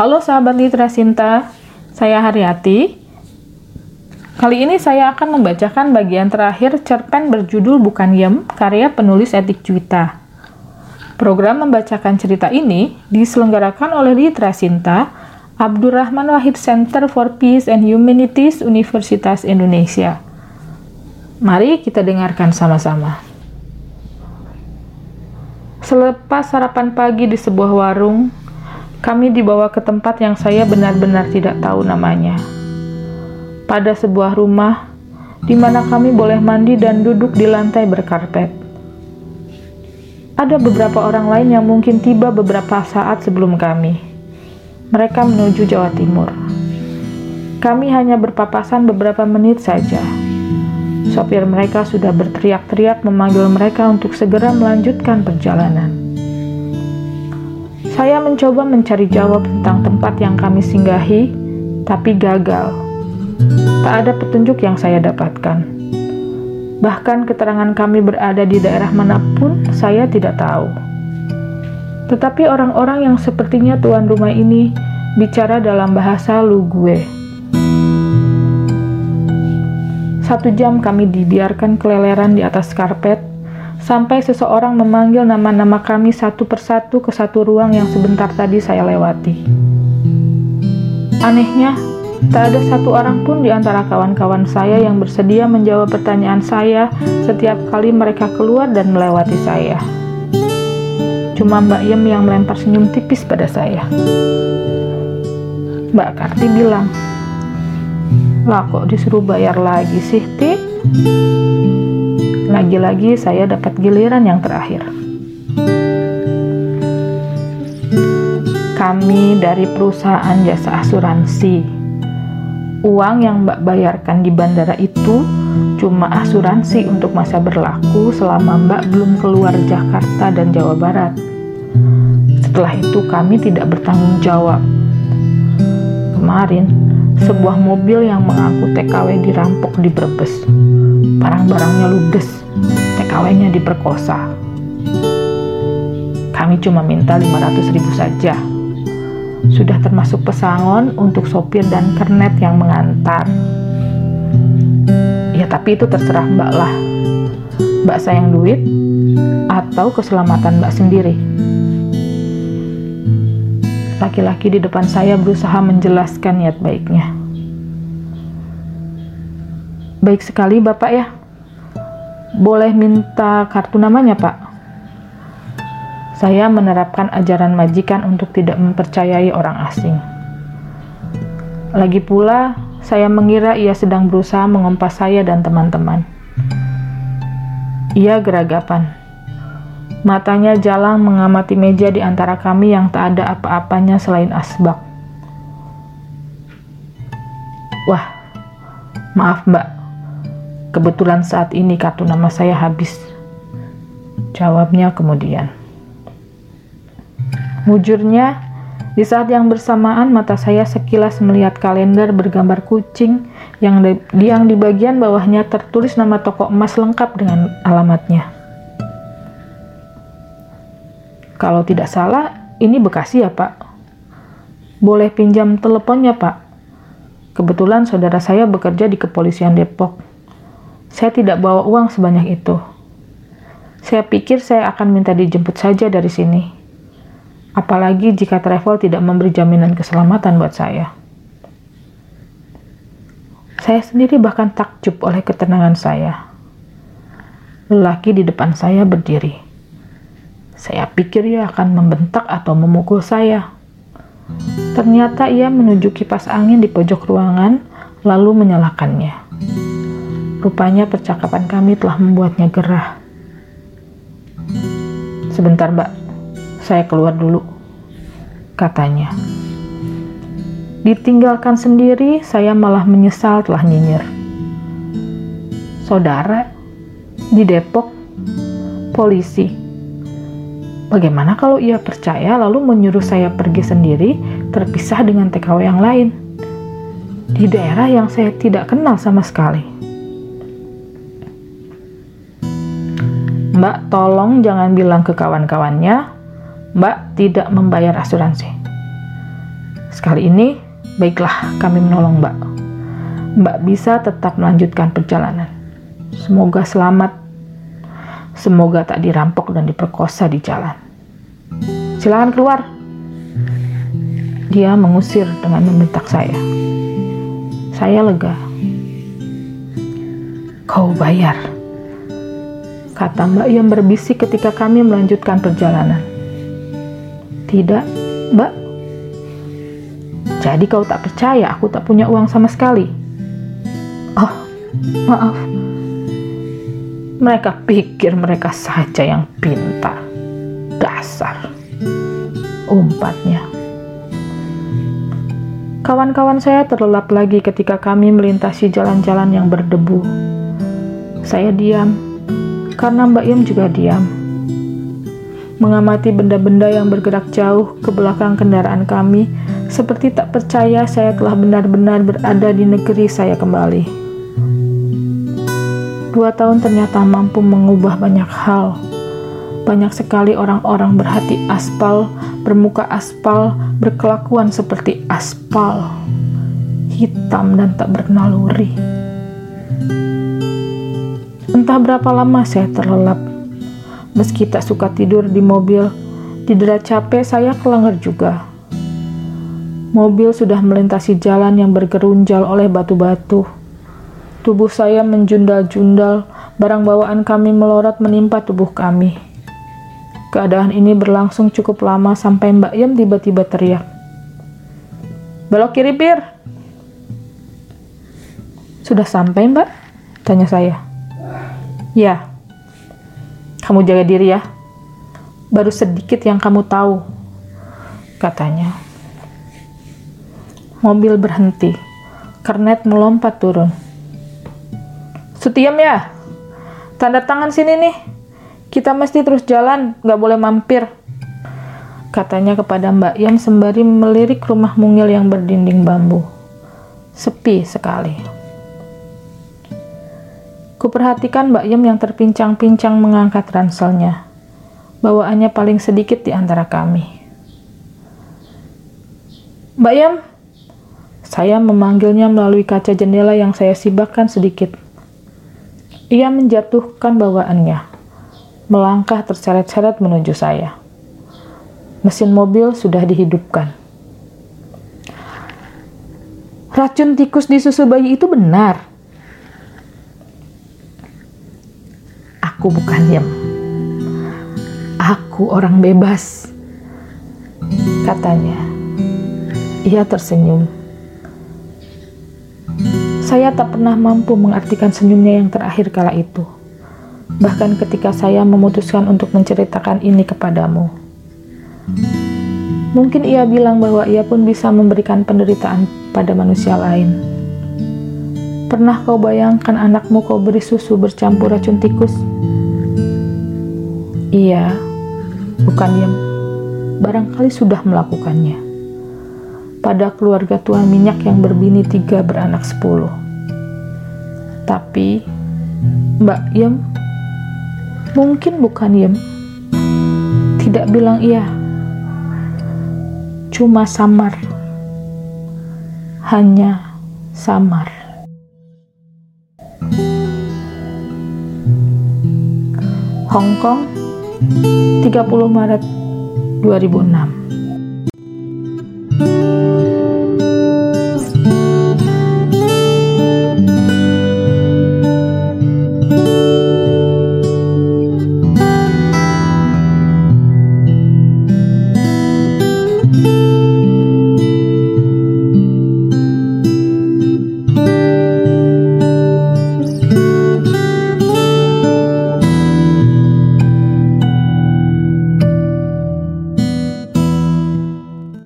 Halo sahabat Literasinta, saya Haryati. Kali ini saya akan membacakan bagian terakhir cerpen berjudul Bukan Yem, karya penulis Etik Juwita. Program membacakan cerita ini diselenggarakan oleh Literasinta, Abdurrahman Wahid Center for Peace and Humanities Universitas Indonesia. Mari kita dengarkan sama-sama. Selepas sarapan pagi di sebuah warung, kami dibawa ke tempat yang saya benar-benar tidak tahu namanya. Pada sebuah rumah di mana kami boleh mandi dan duduk di lantai berkarpet. Ada beberapa orang lain yang mungkin tiba beberapa saat sebelum kami. Mereka menuju Jawa Timur. Kami hanya berpapasan beberapa menit saja. Sopir mereka sudah berteriak-teriak memanggil mereka untuk segera melanjutkan perjalanan. Saya mencoba mencari jawab tentang tempat yang kami singgahi, tapi gagal. Tak ada petunjuk yang saya dapatkan. Bahkan keterangan kami berada di daerah mana pun, saya tidak tahu. Tetapi orang-orang yang sepertinya tuan rumah ini bicara dalam bahasa Lugue. Satu jam kami dibiarkan keleleran di atas karpet sampai seseorang memanggil nama-nama kami satu persatu ke satu ruang yang sebentar tadi saya lewati. Anehnya, tak ada satu orang pun di antara kawan-kawan saya yang bersedia menjawab pertanyaan saya setiap kali mereka keluar dan melewati saya. Cuma Mbak Yem yang melempar senyum tipis pada saya. Mbak Karti bilang, lah kok disuruh bayar lagi sih, Ti? Lagi-lagi saya dapat giliran yang terakhir. Kami dari perusahaan jasa asuransi. Uang yang Mbak bayarkan di bandara itu cuma asuransi untuk masa berlaku selama Mbak belum keluar Jakarta dan Jawa Barat. Setelah itu kami tidak bertanggung jawab. Kemarin, sebuah mobil yang mengangkut TKW dirampok di Brebes. Barang-barangnya ludes TKW-nya diperkosa. Kami cuma minta 500 ribu saja. Sudah termasuk pesangon untuk sopir dan kernet yang mengantar. Ya tapi itu terserah mbak lah. Mbak sayang duit atau keselamatan mbak sendiri. Laki-laki di depan saya berusaha menjelaskan niat baiknya. Baik sekali Bapak ya, boleh minta kartu namanya, Pak? Saya menerapkan ajaran majikan untuk tidak mempercayai orang asing. Lagi pula, saya mengira ia sedang berusaha mengompas saya dan teman-teman. Ia geragapan. Matanya jalang mengamati meja di antara kami yang tak ada apa-apanya selain asbak. Wah, maaf mbak, Kebetulan saat ini kartu nama saya habis. Jawabnya kemudian. Mujurnya, di saat yang bersamaan mata saya sekilas melihat kalender bergambar kucing yang di, yang di bagian bawahnya tertulis nama toko emas lengkap dengan alamatnya. Kalau tidak salah, ini Bekasi ya Pak? Boleh pinjam teleponnya Pak? Kebetulan saudara saya bekerja di kepolisian Depok. Saya tidak bawa uang sebanyak itu. Saya pikir saya akan minta dijemput saja dari sini. Apalagi jika travel tidak memberi jaminan keselamatan buat saya. Saya sendiri bahkan takjub oleh ketenangan saya. Lelaki di depan saya berdiri. Saya pikir ia akan membentak atau memukul saya. Ternyata ia menuju kipas angin di pojok ruangan, lalu menyalakannya. Rupanya percakapan kami telah membuatnya gerah. Sebentar, Mbak. Saya keluar dulu, katanya. Ditinggalkan sendiri, saya malah menyesal telah nyinyir. Saudara, di Depok, polisi. Bagaimana kalau ia percaya lalu menyuruh saya pergi sendiri terpisah dengan TKW yang lain? Di daerah yang saya tidak kenal sama sekali. Mbak tolong jangan bilang ke kawan-kawannya, Mbak tidak membayar asuransi. Sekali ini, baiklah kami menolong Mbak. Mbak bisa tetap melanjutkan perjalanan. Semoga selamat. Semoga tak dirampok dan diperkosa di jalan. Silakan keluar. Dia mengusir dengan membentak saya. Saya lega. Kau bayar. Kata Mbak yang berbisik ketika kami melanjutkan perjalanan. Tidak, Mbak. Jadi kau tak percaya aku tak punya uang sama sekali? Oh, maaf. Mereka pikir mereka saja yang pintar. Dasar. Umpatnya. Kawan-kawan saya terlelap lagi ketika kami melintasi jalan-jalan yang berdebu. Saya diam, karena Mbak Yem juga diam mengamati benda-benda yang bergerak jauh ke belakang kendaraan kami, seperti tak percaya saya telah benar-benar berada di negeri saya kembali. Dua tahun ternyata mampu mengubah banyak hal. Banyak sekali orang-orang berhati aspal, bermuka aspal, berkelakuan seperti aspal, hitam dan tak bernaluri. Entah berapa lama saya terlelap Meski tak suka tidur di mobil, didera capek saya kelengar juga. Mobil sudah melintasi jalan yang bergerunjal oleh batu-batu. Tubuh saya menjundal-jundal, barang bawaan kami melorot menimpa tubuh kami. Keadaan ini berlangsung cukup lama sampai Mbak Yem tiba-tiba teriak. Belok kiri, Pir. Sudah sampai, Mbak? Tanya saya. Ya, kamu jaga diri ya. Baru sedikit yang kamu tahu, katanya. Mobil berhenti. Kernet melompat turun. Setiam ya? Tanda tangan sini nih. Kita mesti terus jalan, nggak boleh mampir. Katanya kepada Mbak Yam sembari melirik rumah mungil yang berdinding bambu. Sepi sekali. Kuperhatikan Mbak Yem yang terpincang-pincang mengangkat ranselnya. Bawaannya paling sedikit di antara kami. Mbak Yem, saya memanggilnya melalui kaca jendela yang saya sibakkan sedikit. Ia menjatuhkan bawaannya, melangkah terseret-seret menuju saya. Mesin mobil sudah dihidupkan. Racun tikus di susu bayi itu benar, Aku bukan Yem. Aku orang bebas. Katanya. Ia tersenyum. Saya tak pernah mampu mengartikan senyumnya yang terakhir kala itu. Bahkan ketika saya memutuskan untuk menceritakan ini kepadamu. Mungkin ia bilang bahwa ia pun bisa memberikan penderitaan pada manusia lain. Pernah kau bayangkan anakmu kau beri susu bercampur racun tikus? Iya, bukan yang barangkali sudah melakukannya. Pada keluarga tuan minyak yang berbini tiga beranak sepuluh. Tapi, Mbak Yem, mungkin bukan Yem, tidak bilang iya. Cuma samar. Hanya samar. Hong Kong 30 Maret 2006